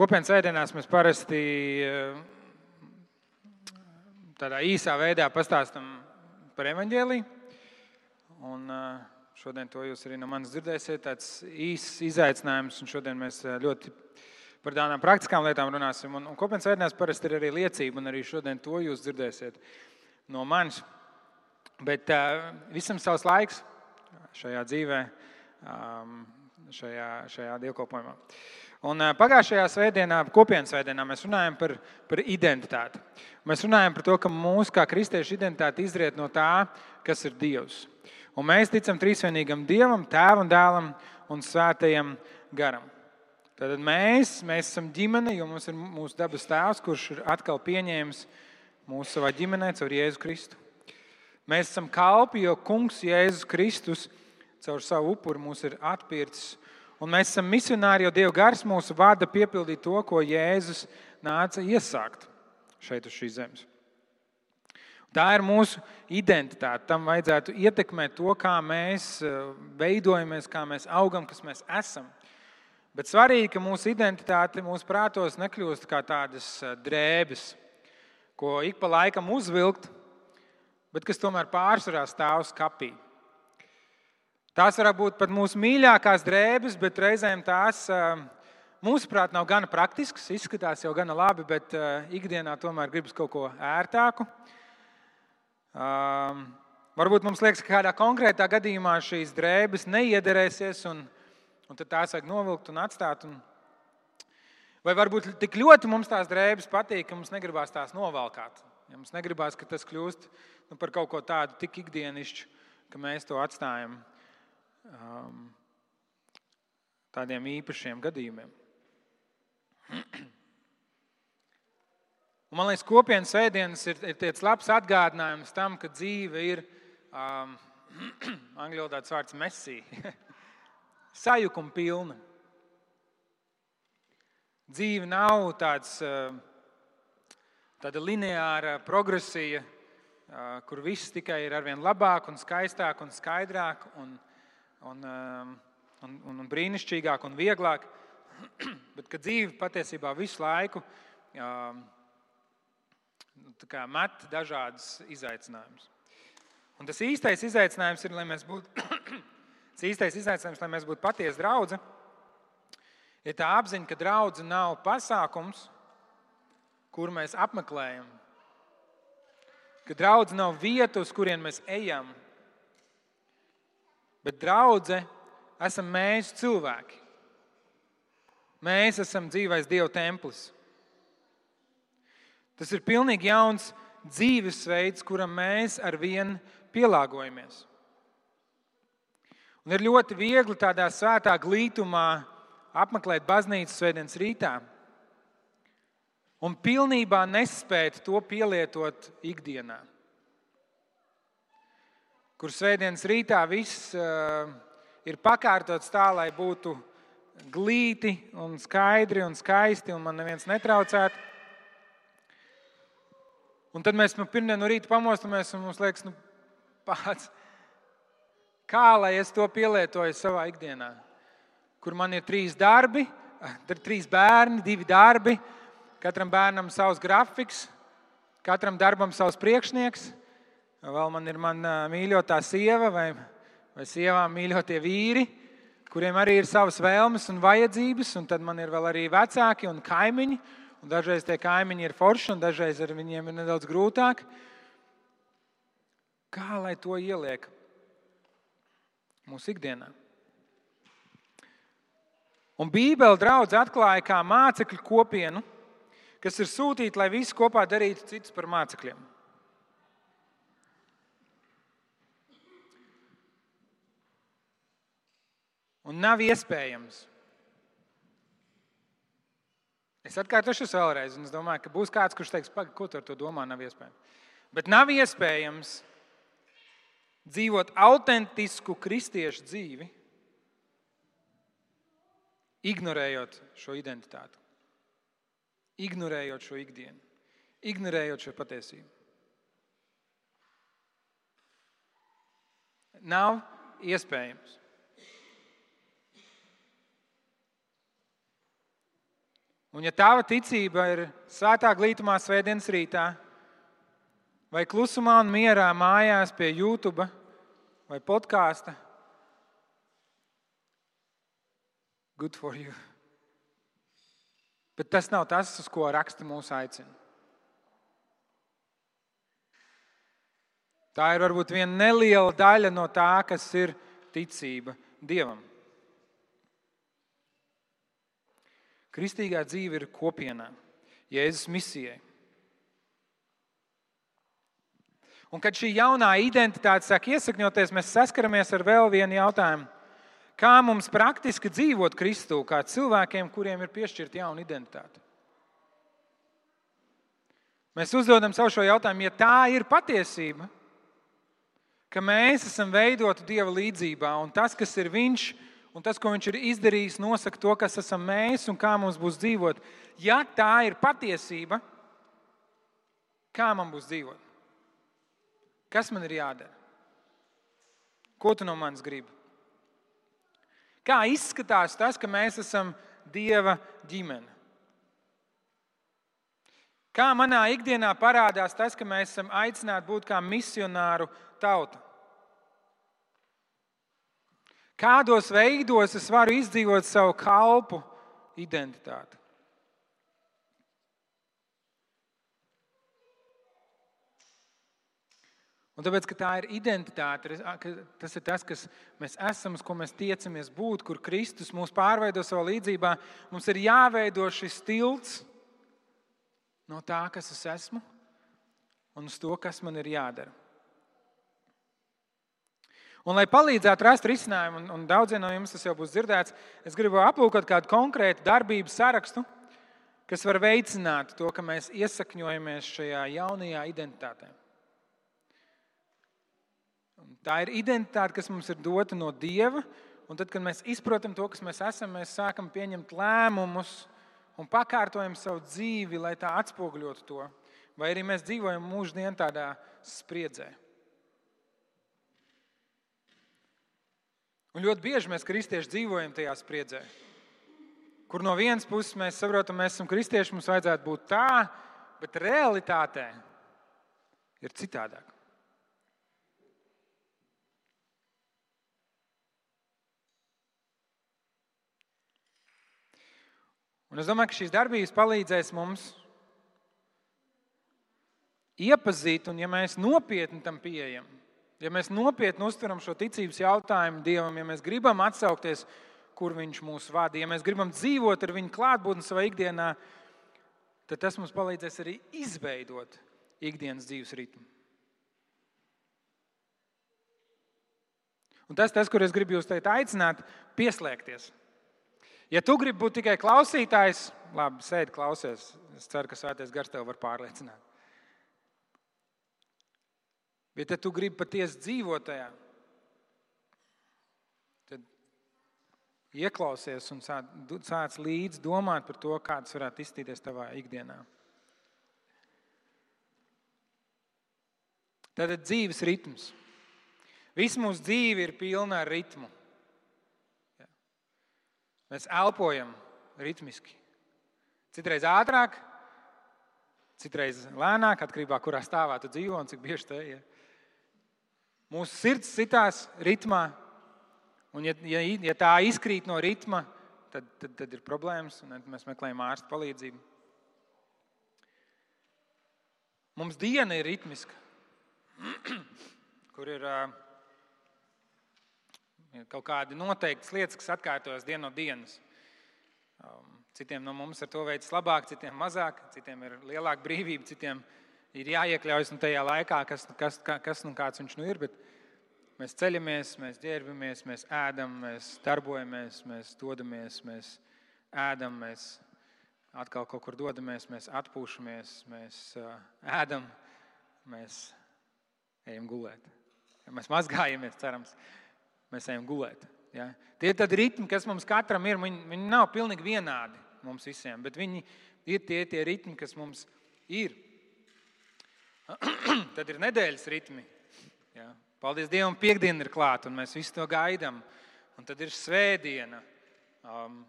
Kopienas sēdienās mēs parasti tādā īsā veidā pastāstam par evaņģēliju. Un šodien to jūs arī no manis dzirdēsiet. Tāds īsts izaicinājums, un šodien mēs ļoti par tādām praktiskām lietām runāsim. Un, un kopienas sēdienās parasti ir arī liecība, un arī šodien to jūs dzirdēsiet no manis. Bet uh, visam savs laiks šajā dzīvē, um, šajā, šajā dievkalpojumā. Un pagājušajā svētdienā, kopienas svētdienā, mēs runājam par, par identitāti. Mēs runājam par to, ka mūsu kā kristiešu identitāte izriet no tā, kas ir Dievs. Un mēs ticam trīsvienīgam Dievam, Tēvam, Dēlam un Svētajam Garam. Tad mēs, mēs esam ģimene, jo mums ir mūsu dabas tēvs, kurš ir atkal pieņēmis mūsu savā ģimenē caur Jēzu Kristu. Mēs esam kalpi, jo Kungs Jēzus Kristus caur savu upuri mūs ir atpircis. Un mēs esam misionāri, jo Dieva gars mūsu vada piepildīt to, ko Jēzus nāca iesākt šeit uz šīs zemes. Tā ir mūsu identitāte. Tam vajadzētu ietekmēt to, kā mēs eh, veidojamies, kā mēs augam, kas mēs esam. Bet svarīgi, ka mūsu identitāte mūsu prātos nekļūst kā tādas eh, drēbes, ko ik pa laikam uzvilkt bet kas tomēr pārsvarā stāv skapī. Tās var būt pat mūsu mīļākās drēbes, bet reizēm tās, mūsuprāt, nav gana praktiskas. Izskatās jau gana labi, bet ikdienā tomēr gribas kaut ko ērtāku. Varbūt mums liekas, ka kādā konkrētā gadījumā šīs drēbes neiederēsies, un, un tad tās vajag novilkt un atstāt. Un... Vai varbūt tik ļoti mums tās drēbes patīk, ka mums negribās tās novalkāt. Ja mums negribās, ka tas kļūst nu, par kaut ko tādu tik ikdienišķu, ka mēs to atstājam um, tādiem īpašiem gadījumiem. Un, man liekas, kopienas sēdienas ir, ir tāds labs atgādinājums tam, ka dzīve ir um, angļu valodā tas vārds mesija, sajukuma pilna. Dzīve nav tāds, uh, tāda lineāra progresija, kur viss tikai ir arvien labāk, un skaistāk un skaidrāk un, un, un, un, un brīnišķīgāk un vieglāk. Bet ka dzīve patiesībā visu laiku nu, met dažādas izaicinājumus. Un tas īstais izaicinājums ir, lai mēs būtu, tas īstais izaicinājums, lai mēs būtu patiesi draugi, ir tā apziņa, ka draudzene nav pasākums, kur mēs apmeklējam, ka draudzene nav vieta, uz kurien mēs ejam, bet draudzene esam mēs cilvēki. Mēs esam dzīvais Dieva templis. Tas ir pilnīgi jauns dzīvesveids, kuram mēs ar vienu pielāgojamies. Un ir ļoti viegli tādā svētā glītumā apmeklēt baznīcu svētdienas rītā un pilnībā nespēt to pielietot ikdienā. Kur svētdienas rītā viss uh, ir pakārtots tā, lai būtu glīti un skaidri un skaisti, un man neviens netraucētu. Un tad mēs nu, pirmdien no rīta pamostamies, un mums liekas, nu, pats, kā lai es to pielietoju savā ikdienā, kur man ir trīs darbi, ir trīs bērni, divi darbi, Katram bērnam savs grafiks, katram darbam savs priekšnieks. Vēl man ir mana mīļotā sieva vai, vai sievām mīļotie vīri, kuriem arī ir savas vēlmes un vajadzības. Un tad man ir vēl arī vecāki un kaimiņi. Un dažreiz tie kaimiņi ir forši, un dažreiz ar viņiem ir nedaudz grūtāk. Kā lai to ieliek mūsu ikdienā? Un Bībele draudz atklāja kā mācekļu kopienu kas ir sūtīti, lai visi kopā darītu citus par mācekļiem. Un nav iespējams. Es atkārtošu vēlreiz, un es domāju, ka būs kāds, kurš teiks, ko tu ar to domā, nav iespējams. Bet nav iespējams dzīvot autentisku kristiešu dzīvi, ignorējot šo identitāti ignorējot šo ikdienu, ignorējot šo patiesību. Nav iespējams. Un ja tava ticība ir svētā glītumā, svētdienas rītā, vai klusumā un mierā mājās pie YouTube vai podkāsta, good for you. Bet tas nav tas, uz ko raksta mūsu aicina. Tā ir varbūt viena neliela daļa no tā, kas ir ticība Dievam. Kristīgā dzīve ir kopienā, Jēzus misijai. Un kad šī jaunā identitāte sāk iesakņoties, mēs saskaramies ar vēl vienu jautājumu. Kā mums praktiski dzīvot Kristū, kā cilvēkiem, kuriem ir piešķirta jauna identitāte? Mēs uzdodam sev šo jautājumu, ja tā ir patiesība, ka mēs esam veidoti Dieva līdzjūtībā, un tas, kas ir Viņš, un tas, ko Viņš ir izdarījis, nosaka to, kas esam mēs un kā mums būs dzīvot. Ja tā ir patiesība, kā man būs dzīvot? Kas man ir jādara? Ko tu no manis gribi? Kā izskatās tas, ka mēs esam Dieva ģimene? Kā manā ikdienā parādās tas, ka mēs esam aicināti būt kā misionāru tauta? Kādos veidos es varu izdzīvot savu kalpu identitāti? Un tāpēc, ka tā ir identitāte, tas ir tas, kas mēs esam, uz ko mēs tiecamies būt, kur Kristus mūs pārveido savā līdzjūtībā. Mums ir jāveido šis tilts no tā, kas es esmu, un uz to, kas man ir jādara. Un, lai palīdzētu rast risinājumu, un, un daudziem no jums tas jau būs dzirdēts, es gribu aplūkot kādu konkrētu darbību sarakstu, kas var veicināt to, ka mēs iesakņojamies šajā jaunajā identitātē. Tā ir identitāte, kas mums ir dota no Dieva. Un tad, kad mēs izprotam to, kas mēs esam, mēs sākam pieņemt lēmumus un pakārtojam savu dzīvi, lai tā atspoguļotu to. Vai arī mēs dzīvojam mūždien tādā spriedzē. Un ļoti bieži mēs, kristieši, dzīvojam tajā spriedzē, kur no vienas puses mēs saprotam, mēs esam kristieši, mums vajadzētu būt tā, bet realitātē ir citādāk. Un es domāju, ka šīs darbības palīdzēs mums iepazīt, un ja mēs nopietni tam pieejam, ja mēs nopietni uztveram šo ticības jautājumu Dievam, ja mēs gribam atsaukties, kur Viņš mūs vada, ja mēs gribam dzīvot ar Viņa klātbūtni savā ikdienā, tad tas mums palīdzēs arī izveidot ikdienas dzīves ritmu. Un tas, tas, kur es gribu jūs teikt, aicināt, pieslēgties. Ja tu gribi būt tikai klausītājs, labi, sēdi, klausies. Es ceru, ka svētais gars tev var pārliecināt. Bet, ja tu gribi patiesi dzīvot tajā, tad ieklausies un sāc līdzi domāt par to, kādas varētu izstīties tavā ikdienā. Tad dzīves ritms. Viss mūsu dzīve ir pilna ar ritmu. Mēs elpojam ritmiski. Citreiz ātrāk, citreiz lēnāk, atkarībā no kurā stāvā tu dzīvo un cik bieži te ir. Mūsu sirds sitās ritmā, un ja, ja, ja tā izkrīt no ritma, tad, tad, tad ir problēmas, un mēs meklējam ārstu palīdzību. Mums diena ir ritmiska, kur ir kaut kādi noteikti lietas, kas atkārtojas dienu no dienas. Um, citiem no mums ar to veids labāk, citiem mazāk, citiem ir lielāka brīvība, citiem ir jāiekļaujas nu tajā laikā, kas, kas, kas nu kāds viņš nu ir. Bet mēs ceļamies, mēs ģērbamies, mēs ēdam, mēs darbojamies, mēs dodamies, mēs ēdam, mēs atkal kaut kur dodamies, mēs atpūšamies, mēs ēdam, mēs ejam gulēt. Mēs mazgājamies, cerams mēs ejam gulēt. Ja? Tie ir ritmi, kas mums katram ir. Viņi, viņi nav pilnīgi vienādi mums visiem, bet viņi ir tie, tie ritmi, kas mums ir. Tad ir nedēļas ritmi. Ja? Paldies Dievam, piekdiena ir klāta, un mēs visi to gaidām. Un tad ir svētdiena. Um,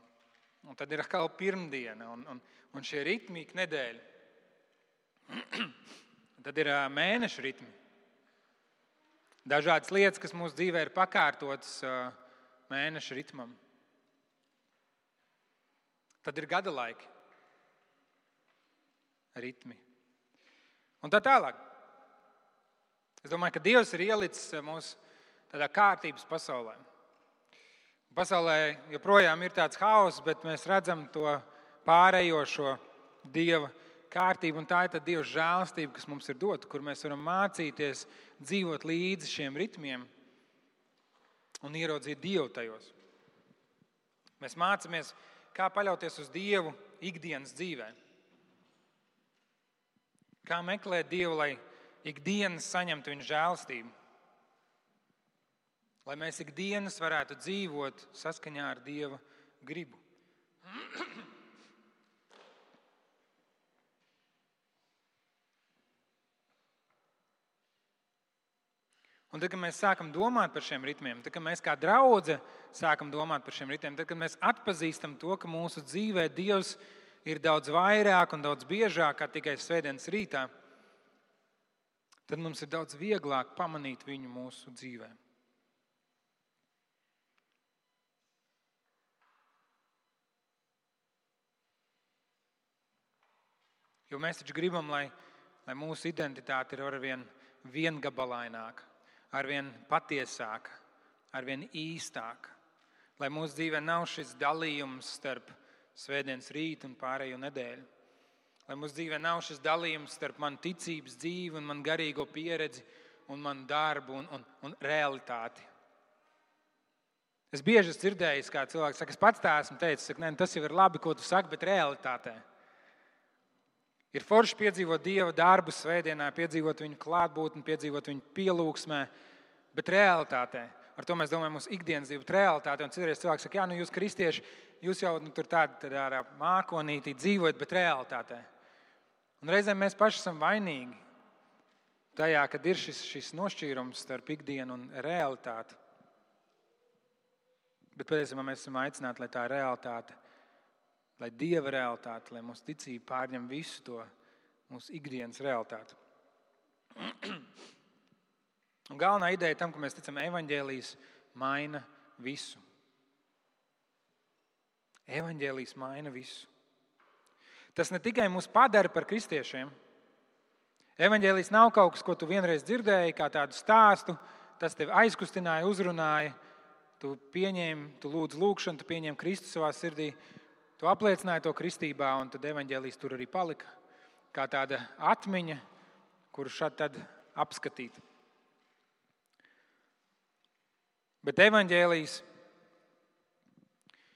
Un tad ir atkal pirmdiena, un, un, un šie ritmi ik nedēļa. tad ir mēneša ritmi. Dažādas lietas, kas mūsu dzīvē ir pakārtotas mēneša ritmam. Tad ir gada laiki, ritmi. Un tā tālāk. Es domāju, ka Dievs ir ielicis mūsu tādā kārtības pasaulē. Pasaulē joprojām ir tāds haoss, bet mēs redzam to pārējošo Dieva kārtību, un tā ir Dieva žēlastība, kas mums ir dota, kur mēs varam mācīties dzīvot līdzi šiem ritmiem un ieraudzīt Dievu tajos. Mēs mācāmies, kā paļauties uz Dievu ikdienas dzīvē. Kā meklēt Dievu, lai ikdienas saņemtu viņa žēlastību. Lai mēs ikdienas varētu dzīvot saskaņā ar Dieva gribu. Un tad, kad mēs sākam domāt par šiem ritmiem, tad, kad mēs kā draugi sākam domāt par šiem ritmiem, tad, kad mēs atpazīstam to, ka mūsu dzīvē Dievs ir daudz vairāk un daudz biežāk kā tikai svētdienas rītā, tad mums ir daudz vieglāk pamanīt viņu mūsu dzīvē. Jo mēs taču gribam, lai, lai mūsu identitāte ir arvien viengabalaināka arvien patiesāka, arvien īstāka. Lai mūsu dzīvē nav šis dalījums starp svētdienas rītu un pārējo nedēļu. Lai mūsu dzīvē nav šis dalījums starp manu ticības dzīvi un manu garīgo pieredzi un manu darbu un, un, un realitāti. Es bieži esmu dzirdējis, kā cilvēks saka, es pats tā esmu teicis, saka, ne, tas jau ir labi, ko tu saki, bet realitātē. Ir forši piedzīvot Dieva darbu svētdienā, piedzīvot viņu klātbūtni, piedzīvot viņu pielūgsmē, bet realitātē. Ar to mēs domājam, mūsu ikdienas dzīve, realitāte. Un citreiz cilvēks saka, jā, nu jūs kristieši, jūs jau nu, tur tādā, tādā mākonītī dzīvojat, bet realitātē. Un reizēm mēs paši esam vainīgi tajā, kad ir šis, šis nošķīrums starp ikdienu un realitāti. Bet patiesībā mēs esam aicināti, lai tā realitāte lai dieva realitāte, lai mūsu ticība pārņem visu to mūsu ikdienas realitāti. Un galvenā ideja tam, ka mēs ticam, evaņģēlijas maina visu. Evaņģēlijas maina visu. Tas ne tikai mūs padara par kristiešiem. Evanģēlijs nav kaut kas, ko tu vienreiz dzirdēji, kā tādu stāstu. Tas tevi aizkustināja, uzrunāja, tu pieņēmi, tu lūdzu lūgšanu, tu pieņēmi Kristu savā sirdī. Tu apliecināji to kristībā, un tad evanģēlijas tur arī palika kā tāda atmiņa, kuru šādi apskatīt. Bet evanģēlijas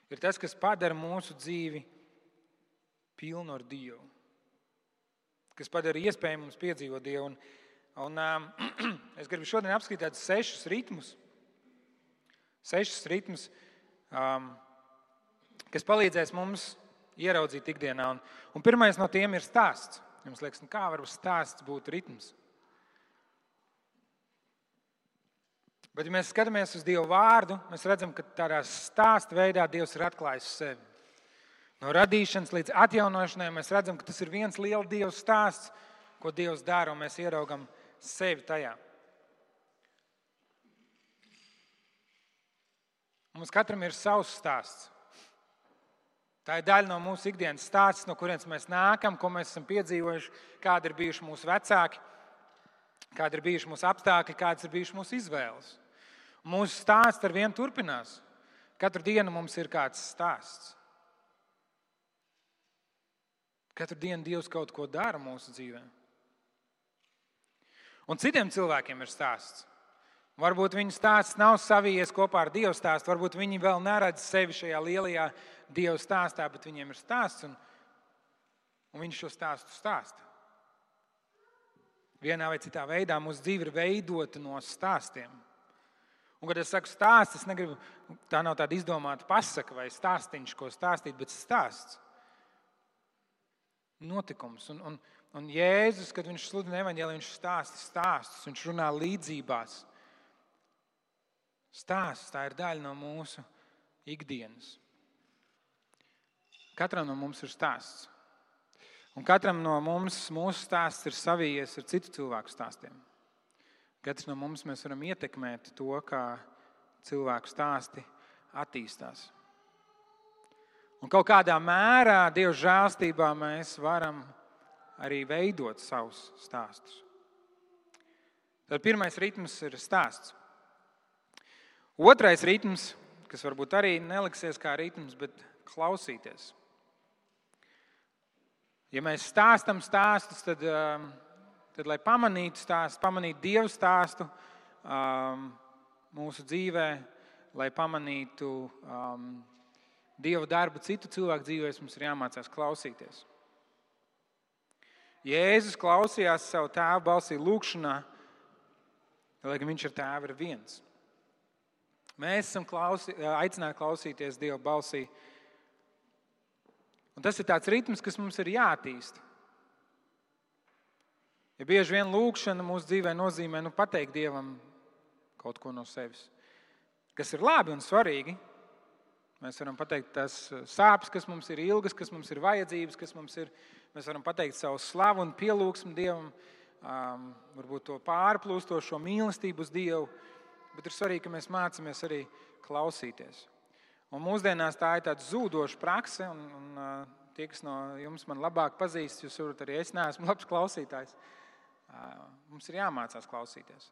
ir tas, kas padara mūsu dzīvi pilnu ar Dievu, kas padara iespēju mums piedzīvot Dievu. Un, un, um, es gribu šodien apskatīt sešus ritmus, sešus ritmus, um, kas palīdzēs mums ieraudzīt ikdienā. Un, un pirmais no tiem ir stāsts. Jums liekas, nu kā var stāsts būt ritms? Bet, ja mēs skatāmies uz Dieva vārdu, mēs redzam, ka tādā stāsta veidā Dievs ir atklājis sevi. No radīšanas līdz atjaunošanai mēs redzam, ka tas ir viens liels Dieva stāsts, ko Dievs dara, un mēs ieraugam sevi tajā. Mums katram ir savs stāsts. Tā ir daļa no mūsu ikdienas stāsta, no kurienes mēs nākam, ko mēs esam piedzīvojuši, kādi ir bijuši mūsu vecāki, kādi ir bijuši mūsu apstākļi, kādas ir bijušas mūsu izvēles. Mūsu stāsts ar vienu turpinās. Katru dienu mums ir kāds stāsts. Katru dienu Dievs kaut ko dara mūsu dzīvē. Un citiem cilvēkiem ir stāsts. Varbūt viņu stāsts nav savijies kopā ar Dieva stāstu, varbūt viņi vēl neredz sevi šajā lielajā Dieva stāstā, bet viņiem ir stāsts, un, un viņš šo stāstu stāsta. Vienā vai citā veidā mūsu dzīve ir veidota no stāstiem. Un, kad es saku stāsts, es negribu, tā nav tāda izdomāta pasaka vai stāstīņš, ko stāstīt, bet stāsts. Notikums. Un, un, un Jēzus, kad viņš sludina evaņģēliju, viņš stāsta stāstus, viņš runā līdzībās. Stāsts tā ir daļa no mūsu ikdienas. Katram no mums ir stāsts. Un katram no mums mūsu stāsts ir savijies ar citu cilvēku stāstiem. Katrs no mums varam ietekmēt to, kā cilvēku stāsti attīstās. Un kaut kādā mērā Dieva žēlstībā mēs varam arī veidot savus stāstus. Tad pirmais ritms ir stāsts. Otrais ritms, kas varbūt arī neliksies kā ritms, bet klausīties. Ja mēs stāstām stāstus, tad, um, tad lai pamanītu stāstu, pamanītu dievu stāstu um, mūsu dzīvē, lai pamanītu um, dievu darbu citu cilvēku dzīvēs, mums ir jāmācās klausīties. Jēzus klausījās savu tēvu balsī lūgšanā, lai gan viņš ar tēvu ir viens. Mēs esam klausī, aicināti klausīties Dieva balsī. Un tas ir tāds ritms, kas mums ir jāattīst. Ja bieži vien lūkšana mūsu dzīvē nozīmē nu, pateikt Dievam kaut ko no sevis, kas ir labi un svarīgi. Mēs varam pateikt tās sāpes, kas mums ir ilgas, kas mums ir vajadzības, kas mums ir. Mēs varam pateikt savu slavu un pielūgsmu Dievam, um, varbūt to pārplūstošo mīlestību uz Dievu bet ir svarīgi, ka mēs mācāmies arī klausīties. Un mūsdienās tā ir tāda zūdoša prakse, un, un tie, kas no jums man labāk pazīst, jūs varat arī es neesmu labs klausītājs. Mums ir jāmācās klausīties.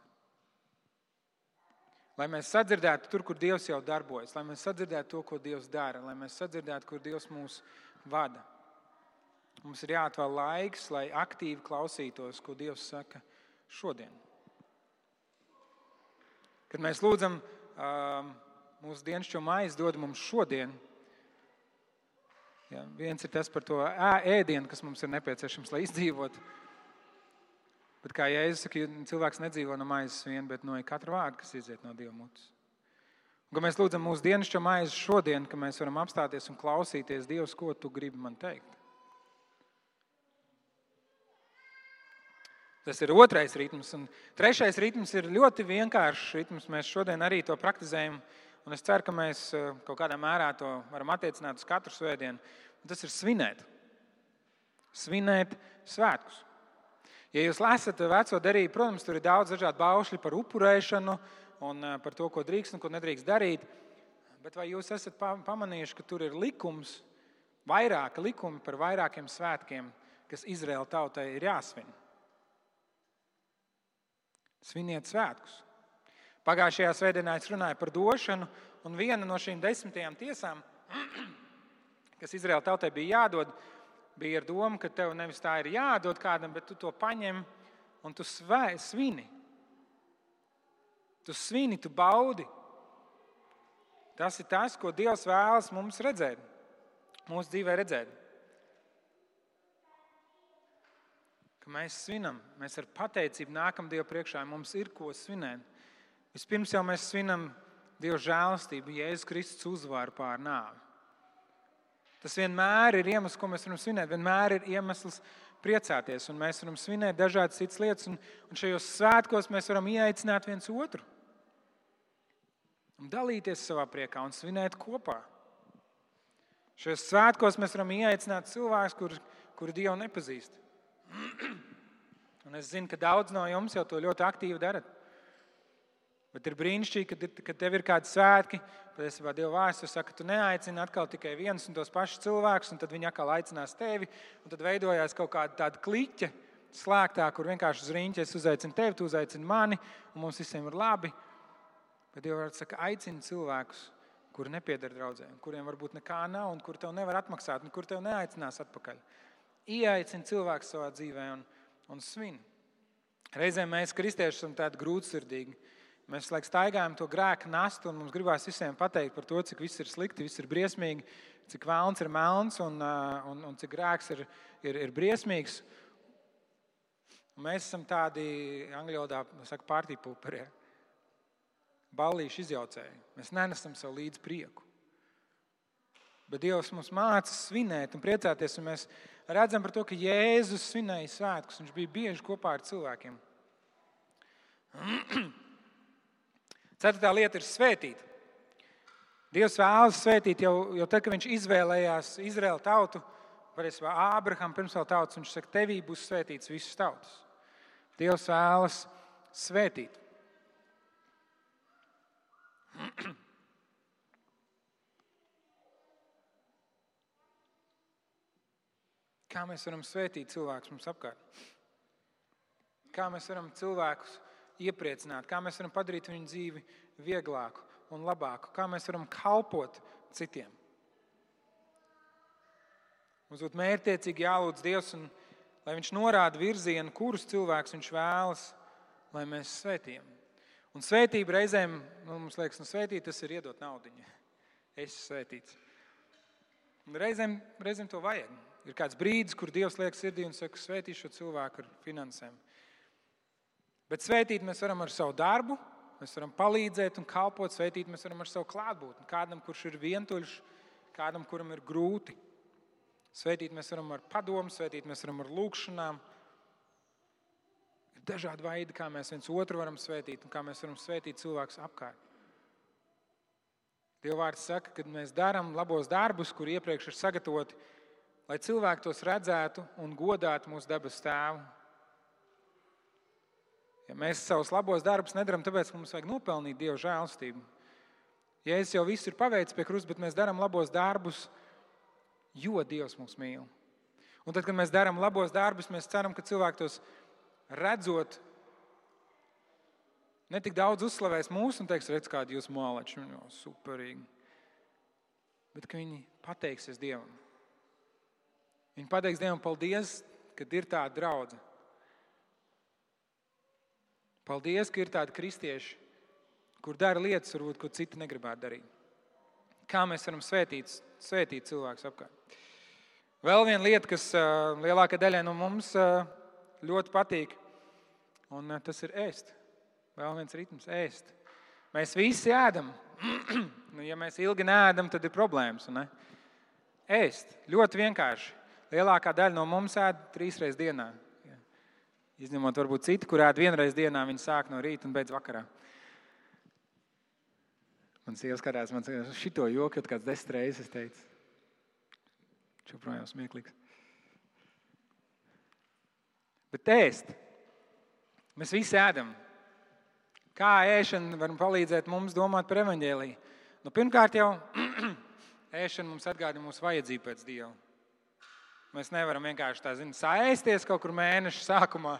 Lai mēs sadzirdētu tur, kur Dievs jau darbojas, lai mēs sadzirdētu to, ko Dievs dara, lai mēs sadzirdētu, kur Dievs mūs vada. Mums ir jāatvēl laiks, lai aktīvi klausītos, ko Dievs saka šodien. Kad mēs lūdzam, mūsu dienascho maizi dod mums šodien, ja, viens ir tas par to ēdienu, kas mums ir nepieciešams, lai izdzīvotu. Bet kā Jēzus saka, cilvēks nedzīvo no maizes vien, bet no katra vārda, kas iziet no Dieva mutes. Un, mēs lūdzam mūsu dienascho maizi šodien, ka mēs varam apstāties un klausīties Dievs, ko tu gribi man teikt. Tas ir otrais ritms. Un trešais ritms ir ļoti vienkāršs ritms. Mēs šodien arī to praktizējam. Un es ceru, ka mēs eh, kaut kādā mērā to varam attiecināt uz katru svētdienu. Un tas ir svinēt. Svinēt svētkus. Ja jūs lasat veco derību, protams, tur ir daudz dažādu baušļu par upurēšanu un eh, par to, ko drīkst un ko nedrīkst darīt. Bet vai jūs esat pamanījuši, ka tur ir likums, vairāki likumi par vairākiem svētkiem, kas Izraēla tautai ir jāsvin? Sviniet svētkus. Pagājušajā svētdienā es runāju par došanu, un viena no šīm desmitajām tiesām, kas Izraēla tautai bija jādod, bija ar domu, ka tev nevis tā ir jādod kādam, bet tu to paņem un tu svē, svini. Tu svini, tu baudi. Tas ir tas, ko Dievs vēlas mums redzēt, mūsu dzīvē redzēt. ka mēs svinam, mēs ar pateicību nākam Dievu priekšā, mums ir ko svinēt. Vispirms jau mēs svinam Dieva žēlastību, Jēzus Kristus uzvaru pār nāvi. Tas vienmēr ir iemesls, ko mēs varam svinēt. Vienmēr ir iemesls priecāties, un mēs varam svinēt dažādas citas lietas. Un, un šajos svētkos mēs varam ieaicināt viens otru un dalīties savā priekā un svinēt kopā. Šajos svētkos mēs varam ieaicināt cilvēkus, kurus kur Dievu nepazīst. Un es zinu, ka daudz no jums jau to ļoti aktīvi darat. Bet ir brīnišķīgi, kad, kad tev ir kādi svētki. Patiesībā Dieva vārds saka, ka tu neaicini atkal tikai viens un tos pašus cilvēkus, un tad viņi atkal aicinās tevi. Tad veidojās kaut kāda tāda kliķa slēgtā, kur vienkārši uz rīņķa es uzaicinu tevi, tu uzaicini mani, un mums visiem ir labi. Bet Dieva vārds saka, aicini cilvēkus, kuri nepieder draudzēm, kuriem varbūt nekā nav, un kur tev nevar atmaksāt, un kur tev neaicinās atpakaļ ieaicina cilvēku savā dzīvē un, un svin. Reizēm mēs, kristieši, esam tādi grūtsirdīgi. Mēs laikam staigājam to grēku nastu, un mums gribās visiem pateikt par to, cik viss ir slikti, viss ir briesmīgi, cik vēlns ir melns un, un, un cik grēks ir, ir, ir briesmīgs. Un mēs esam tādi angļu valodā, saka, pārtīpūperi, ballīšu izjaucēji. Mēs nenesam sev līdzi prieku. Bet Dievs mums māca svinēt un priecāties. Un mēs redzam par to, ka Jēzus svinēja svētkus. Viņš bija bieži kopā ar cilvēkiem. Ceturtā lieta ir svētīt. Dievs vēlas svētīt jau, jau tad, kad viņš izvēlējās Izraēlu tautu, patiesībā Ābraham pirms vēl tautas, viņš saka, tevī būs svētīts visas tautas. Dievs vēlas svētīt. Kā mēs varam svētīt cilvēkus mums apkārt? Kā mēs varam cilvēkus iepriecināt, kā mēs varam padarīt viņu dzīvi vieglāku un labāku, kā mēs varam kalpot citiem. Mums būtu mērķiecīgi jālūdz Dievs, un, lai Viņš norāda virzienu, kurus cilvēkus Viņš vēlas, lai mēs svētījam. Un svētība reizēm, nu, mums liekas, nu, svētīt tas ir iedot naudu. Es esmu svētīts. Un reizēm, reizēm to vajag. Ir kāds brīdis, kur Dievs liek sirdī un saka, svētīšu šo cilvēku ar finansēm. Bet svētīt mēs varam ar savu darbu, mēs varam palīdzēt un kalpot. Svētīt mēs varam ar savu klātbūtni. Kādam, kurš ir vientuļš, kādam, kuram ir grūti. Svētīt mēs varam ar padomu, svētīt mēs varam ar lūgšanām. Ir dažādi veidi, kā mēs viens otru varam svētīt un kā mēs varam svētīt cilvēkus apkārt. Dievvvārds saka, ka mēs darām labos darbus, kur iepriekš ir sagatavoti, lai cilvēki tos redzētu un godātu mūsu dabas tēvu. Ja mēs savus labos darbus nedarām, tāpēc mums vajag nopelnīt Dieva žēlstību. Ja es jau visu ir paveicis pie krusta, bet mēs darām labos darbus, jo Dievs mūs mīl. Un tad, kad mēs darām labos darbus, mēs ceram, ka cilvēki tos redzot, ne tik daudz uzslavēs mūsu un teiks, redz, kādi jūs mālači, nu, superīgi. Bet viņi pateiksies Dievam. Viņi pateiks Dievam, paldies, ka ir tāda draudzene. Paldies, ka ir tādi kristieši, kur dara lietas, varbūt, ko citi negribētu darīt. Kā mēs varam svētīt, svētīt cilvēkus apkārt? Vēl viena lieta, kas lielākajai daļai no mums ļoti patīk, un tas ir ēst. Vēl viens ritms - ēst. Mēs visi ēdam. nu, ja mēs ilgi neēdam, tad ir problēmas. Ne? Ēst ļoti vienkārši. Lielākā daļa no mums ēd trīs reizes dienā. Izņemot varbūt citu, kurā vienreiz dienā viņi sāk no rīta un beidz vakarā. Man sieva skatās, man skatās, šito joku jau kāds desmit reizes teicu. Viņš joprojām smieklīgs. Bet ēst. Mēs visi ēdam. Kā ēšana var palīdzēt mums domāt par evaņģēlīju? Nu, pirmkārt, jau ēšana mums atgādina mūsu vajadzību pēc Dieva. Mēs nevaram vienkārši tā zināt, sāēsties kaut kur mēneša sākumā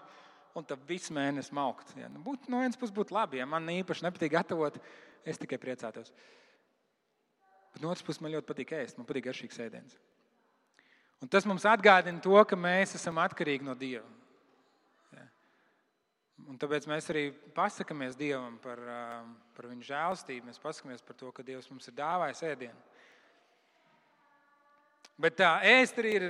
un tad visu mēnesi maukt. Ja. Nu, būt, no vienas puses būtu labi, ja man īpaši nepatīk gatavot, es tikai priecātos. Bet no otras puses man ļoti patīk ēst, man patīk garšīgs ēdiens. Un tas mums atgādina to, ka mēs esam atkarīgi no Dieva. Ja. Un tāpēc mēs arī pasakāmies Dievam par, par Viņa žēlstību. Mēs pasakāmies par to, ka Dievs mums ir dāvājis ēdienu. Bet tā ēst arī ir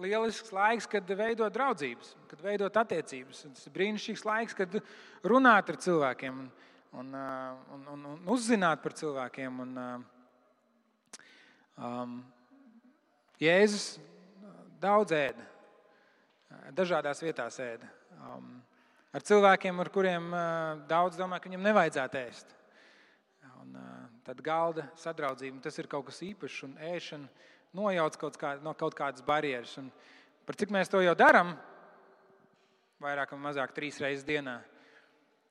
lielisks laiks, kad veidot draudzības, kad veidot attiecības. Tas ir brīnišķīgs laiks, kad runāt ar cilvēkiem un, un, un, un, un uzzināt par cilvēkiem. Un, um, Jēzus daudz ēda, dažādās vietās ēda. Um, ar cilvēkiem, ar kuriem uh, daudz domā, ka viņam nevajadzētu ēst. Un, uh, tad galda sadraudzība, tas ir kaut kas īpašs un ēšana nojauc kaut, kā, no kaut kādas barjeras. Un par cik mēs to jau darām, vairāk vai mazāk trīs reizes dienā.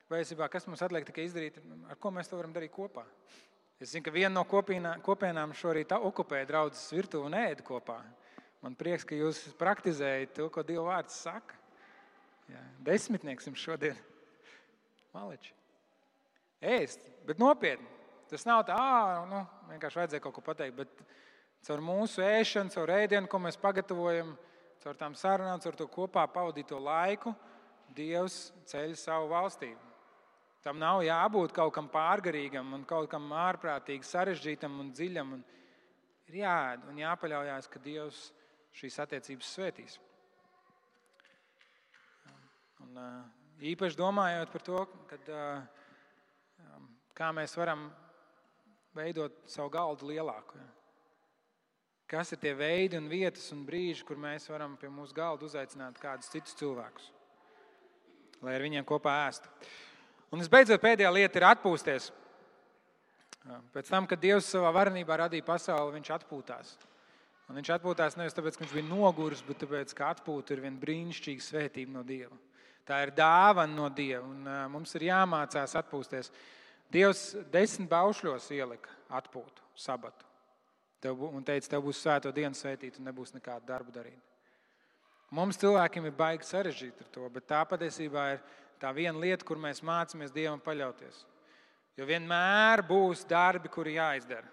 Vai es gribētu, kas mums atliek tikai izdarīt, ar ko mēs to varam darīt kopā? Es zinu, ka viena no kopienā, kopienām šorīt okupē draudzes virtuvi un ēda kopā. Man prieks, ka jūs praktizējat to, ko Dieva vārds saka. Jā, desmitnieks jums šodien. Maliči. Ēst, bet nopietni. Tas nav tā, nu, vienkārši vajadzēja kaut ko pateikt. Bet caur mūsu ēšanu, caur ēdienu, ko mēs pagatavojam, caur tām sarunām, caur to kopā pavadīto laiku, Dievs ceļ savu valstību. Tam nav jābūt kaut kam pārgarīgam un kaut kam ārprātīgi sarežģītam un dziļam. Un ir jāēd un jāpaļaujas, ka Dievs šīs attiecības svētīs. Un, īpaši domājot par to, kad, kā mēs varam veidot savu galdu lielāku. Ja kas ir tie veidi un vietas un brīži, kur mēs varam pie mūsu galda uzaicināt kādus citus cilvēkus, lai ar viņiem kopā ēstu. Un visbeidzot, pēdējā lieta ir atpūsties. Pēc tam, kad Dievs savā varenībā radīja pasauli, viņš atpūtās. Un viņš atpūtās nevis tāpēc, ka viņš bija noguris, bet tāpēc, ka atpūta ir viena brīnišķīga svētība no Dieva. Tā ir dāvana no Dieva, un mums ir jāmācās atpūsties. Dievs desmit baušļos ielika atpūtu, sabatu. Tev, un teica, tev būs svēto dienu svētīt, un nebūs nekāda darba darīt. Mums cilvēkiem ir baigi sarežģīti ar to, bet tā patiesībā ir tā viena lieta, kur mēs mācāmies Dievam paļauties. Jo vienmēr būs darbi, kuri jāizdara.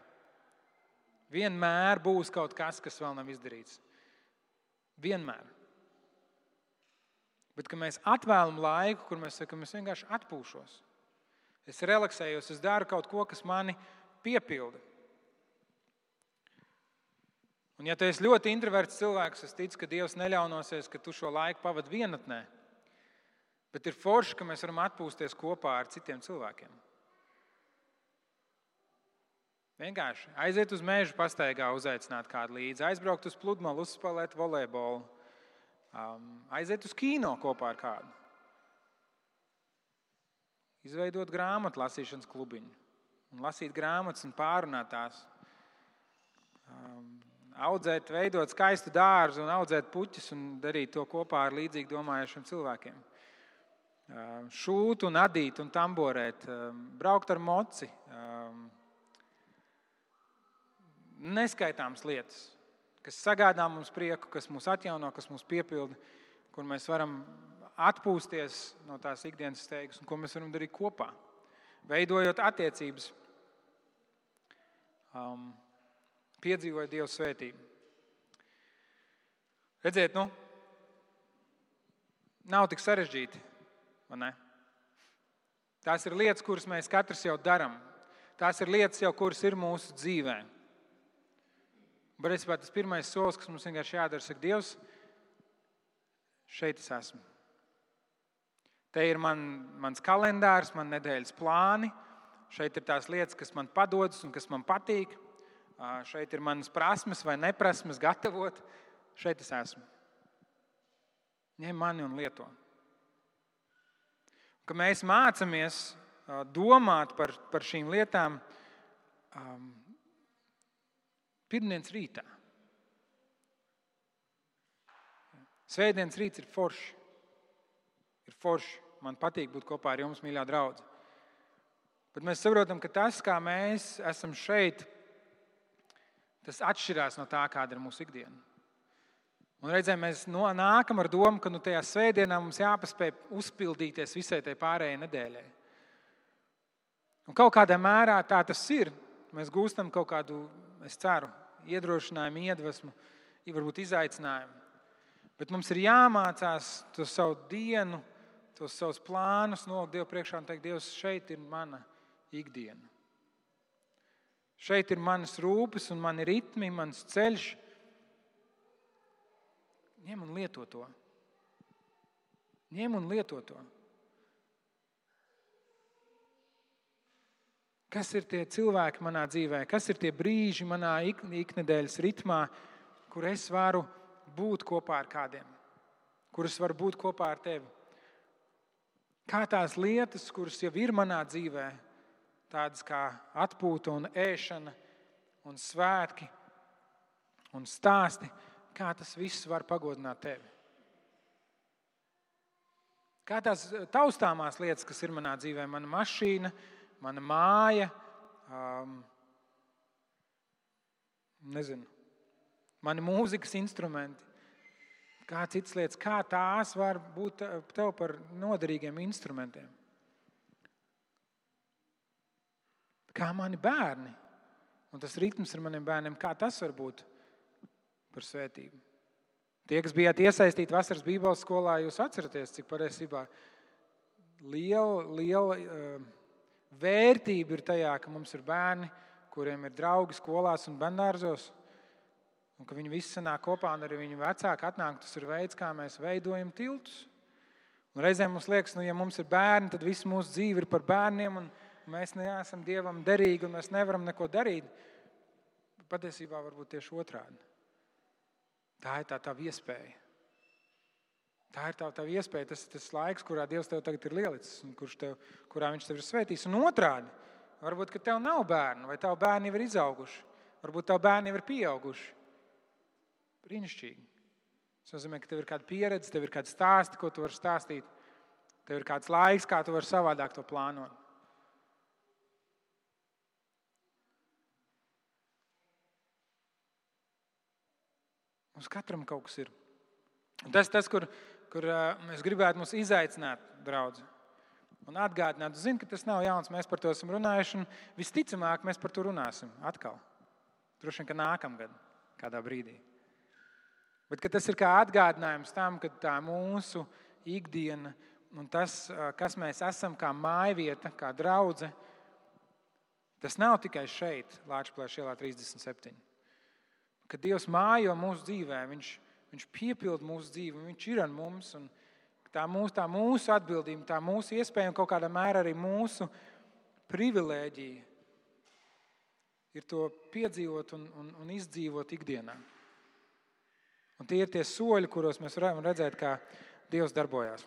Vienmēr būs kaut kas, kas vēl nav izdarīts. Vienmēr. Bet, mēs atvēlam laiku, kur mēs sakām, es vienkārši atpūšos, es relaksējos, es daru kaut ko, kas mani piepilda. Un, ja tu esi ļoti introverts cilvēks, es ticu, ka Dievs neļaunosies, ka tu šo laiku pavadi vienatnē. Bet ir forši, ka mēs varam atpūsties kopā ar citiem cilvēkiem. Vienkārši aiziet uz mežu, pastaigā, uzaicināt kādu līdzi, aizbraukt uz pludmali, uzspēlēt volejbolu, um, aiziet uz kino kopā ar kādu. Izveidot grāmatu lasīšanas klubiņu, un lasīt grāmatas un pārunāt tās. Um, audzēt, veidot skaistu dārzu un audzēt puķus un darīt to kopā ar līdzīgi domājošiem cilvēkiem. Šūt un adīt un tamborēt, braukt ar moci, neskaitāmas lietas, kas sagādā mums prieku, kas mūs atjauno, kas mūs piepilda, kur mēs varam atpūsties no tās ikdienas steigas un ko mēs varam darīt kopā, veidojot attiecības, um, piedzīvojot Dieva svētību. Redziet, nu, nav tik sarežģīti. Tās ir lietas, kuras mēs katrs jau darām. Tās ir lietas, jau, kuras ir mūsu dzīvēm. Patiesībā tas pirmais solis, kas mums vienkārši jādara, ir, Dievs, šeit es esmu. Te ir man, mans kalendārs, man nedēļas plāni. Šeit ir tās lietas, kas man padodas un kas man patīk. Šeit ir manas prasmes vai neprasmes gatavot. Šeit es esmu. Ņem mani un lieto. Kad mēs mācāmies domāt par, par šīm lietām, Pirmdienas rītā. Svētdienas rīts ir foršs. Ir forši. Man patīk būt kopā ar jums, mīļā draudzene. Bet mēs saprotam, ka tas, kā mēs esam šeit, tas atšķirās no tā, kāda ir mūsu ikdiena. Un reizēm mēs nākam ar domu, ka nu, tajā svētdienā mums jāpaspēj uzpildīties visai tai pārējai nedēļai. Un kaut kādā mērā tā tas ir. Mēs gūstam kaut kādu es ceru, iedrošinājumu, iedvesmu, varbūt izaicinājumu. Bet mums ir jāmācās to savu dienu, tos savus plānus nolikt Dievu priekšā un teikt, Dievs, šeit ir mana ikdiena. Šeit ir manas rūpes un mani ritmi, mans ceļš. Ņem un lieto to. Ņem un lieto to. Kas ir tie cilvēki manā dzīvē, kas ir tie brīži manā iknedēļas ritmā, kur es varu būt kopā ar kādiem, kurus varu būt kopā ar tevi. Kā tās lietas, kuras jau ir manā dzīvē, tādas kā atpūta un ēšana, un svētki un stāsti, kā tas viss var pagodināt tevi. Kā tās taustāmās lietas, kas ir manā dzīvē, mana mašīna, mana māja, um, nezinu, mani mūzikas instrumenti, kā citas lietas, kā tās var būt tev par noderīgiem instrumentiem. Kā mani bērni, un tas ritms ar maniem bērniem, kā tas var būt par svētību. Tie, kas bijāt iesaistīti vasaras Bībeles skolā, jūs atceraties, cik patiesībā liela, liela uh, Vērtība ir tajā, ka mums ir bērni, kuriem ir draugi skolās un bērngārzos. Un ka viņi visi sanāk kopā, un arī viņu vecāki atnāk. Tas ir veids, kā mēs veidojam tiltus. Un reizēm mums liekas, ka, nu, ja mums ir bērni, tad viss mūsu dzīve ir par bērniem, un mēs neesam dievam derīgi, un mēs nevaram neko darīt. Patiesībā varbūt tieši otrādi. Tā ir tā tā iespēja. Tā ir tā, tā iespēja, tas ir tas laiks, kurā Dievs tev tagad ir ielicis un tev, kurā Viņš tev ir svētījis. Un otrādi, Varbūt, tev nav bērnu, vai tavi bērni jau ir izauguši. Varbūt tavi bērni jau ir pieauguši. Brīnišķīgi. Tas nozīmē, ka tev ir kāda pieredze, tev ir kāda stāsta, ko tu vari stāstīt. Tev ir kāds laiks, kā tu vari savādāk to plānot. Mums katram kaut kas ir. Un tas, tas kur, kur mēs gribētu mums izaicināt, draugi. Un atgādināt, zinu, ka tas nav jauns, mēs par to esam runājuši. Visticamāk, mēs par to runāsim atkal. Droši vien, ka nākamgad, kādā brīdī. Bet tas ir kā atgādinājums tam, ka tā mūsu ikdiena un tas, kas mēs esam, kā mājvieta, kā draudzene, tas nav tikai šeit, Latvijas ielā 37 ka Dievs mājo mūsu dzīvē, Viņš, viņš piepilda mūsu dzīvi, Viņš ir ar mums. Tā mūsu, tā mūsu atbildība, tā mūsu iespēja un kaut kādā mērā arī mūsu privilēģija ir to piedzīvot un, un, un izdzīvot ikdienā. Un tie ir tie soļi, kuros mēs varam redzēt, kā Dievs darbojas.